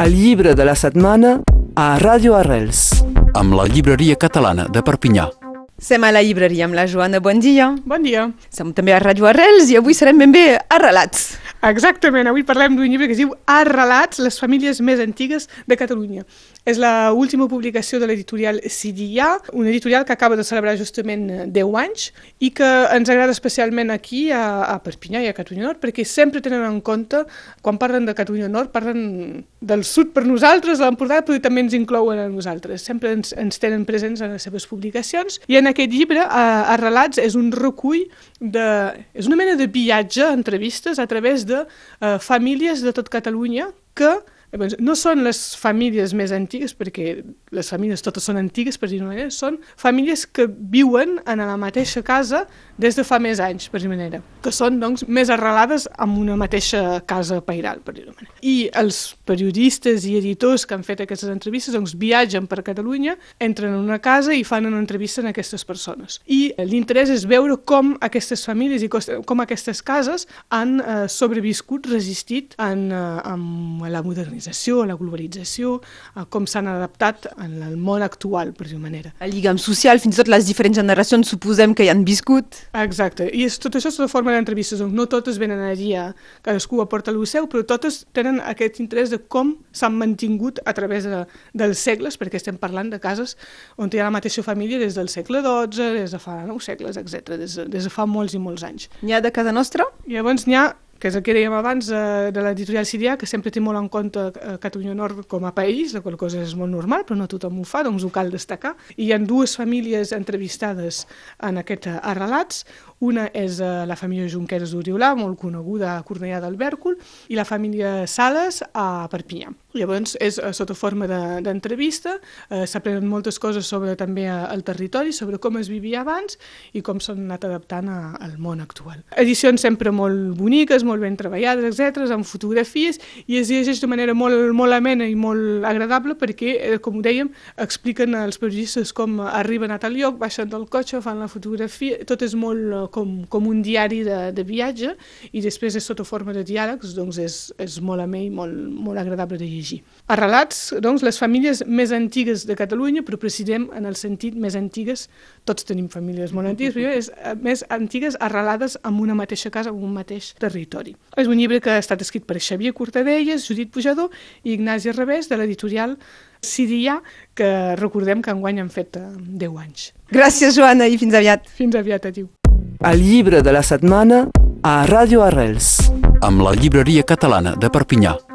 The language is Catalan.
El llibre de la setmana a Ràdio Arrels. amb la llibreria catalana de Perpinyà. Som a la llibreria amb la Joana, bon dia. Bon dia. Som també a Ràdio Arrels i avui serem ben bé arrelats. Exactament, avui parlem d'un llibre que es diu Arrelats, les famílies més antigues de Catalunya. És la última publicació de l'editorial Sidià, una editorial que acaba de celebrar justament eh, 10 anys i que ens agrada especialment aquí a, a Perpinyà i a Catalunya Nord perquè sempre tenen en compte, quan parlen de Catalunya Nord, parlen del sud per nosaltres, de l'Empordà, però també ens inclouen a nosaltres. Sempre ens, ens tenen presents en les seves publicacions. I en aquest llibre, a, Arrelats, és un recull de... és una mena de viatge, entrevistes, a través de eh, famílies de tot Catalunya que Llavors, no són les famílies més antigues, perquè les famílies totes són antigues, per dir-ho manera, són famílies que viuen en la mateixa casa des de fa més anys, per dir-ho manera, que són doncs, més arrelades en una mateixa casa pairal, per dir-ho manera. I els periodistes i editors que han fet aquestes entrevistes doncs, viatgen per Catalunya, entren en una casa i fan una entrevista a aquestes persones. I l'interès és veure com aquestes famílies i com aquestes cases han eh, sobreviscut, resistit en, eh, en la modernització, la globalització, a com s'han adaptat en el món actual, per dir-ho manera. El lligam social, fins i tot les diferents generacions suposem que hi han viscut. Exacte, i és, tot això sota forma d'entrevistes, doncs no totes venen allí, a, cadascú aporta el seu, però totes tenen aquest interès de com s'han mantingut a través de, dels segles, perquè estem parlant de cases on hi ha la mateixa família des del segle XII, des de fa nou segles, etc, des, de, des de fa molts i molts anys. N'hi ha de casa nostra? I llavors n'hi ha que és el que dèiem abans eh, de l'editorial sirià, que sempre té molt en compte eh, Catalunya Nord com a país, la qual cosa és molt normal, però no tothom ho fa, doncs ho cal destacar. I hi ha dues famílies entrevistades en aquest eh, Arrelats. Una és la família Junqueras d'Oriolà, molt coneguda a Cornellà del Bèrcol, i la família Sales a Perpinyà. Llavors és eh, sota forma d'entrevista, de, eh, s'aprenen moltes coses sobre també eh, el territori, sobre com es vivia abans i com s'han anat adaptant a, al món actual. Edicions sempre molt boniques, molt ben treballades, etc, amb fotografies, i es llegeix de manera molt, molt amena i molt agradable perquè, eh, com ho dèiem, expliquen als periodistes com arriben a tal lloc, baixen del cotxe, fan la fotografia, tot és molt eh, com, com un diari de, de viatge i després és sota forma de diàlegs, doncs és, és molt amè i molt, molt agradable de llegir. Arrelats, doncs, les famílies més antigues de Catalunya, però precisem en el sentit més antigues, tots tenim famílies molt antigues, però és eh, més antigues arrelades en una mateixa casa, en un mateix territori. És un llibre que ha estat escrit per Xavier Cortadelles, Judit Pujador i Ignasi Revés, de l'editorial Sidià, que recordem que enguany han fet 10 anys. Gràcies, Joana, i fins aviat. Fins aviat, adiu. El llibre de la setmana a Ràdio Arrels. Amb la llibreria catalana de Perpinyà.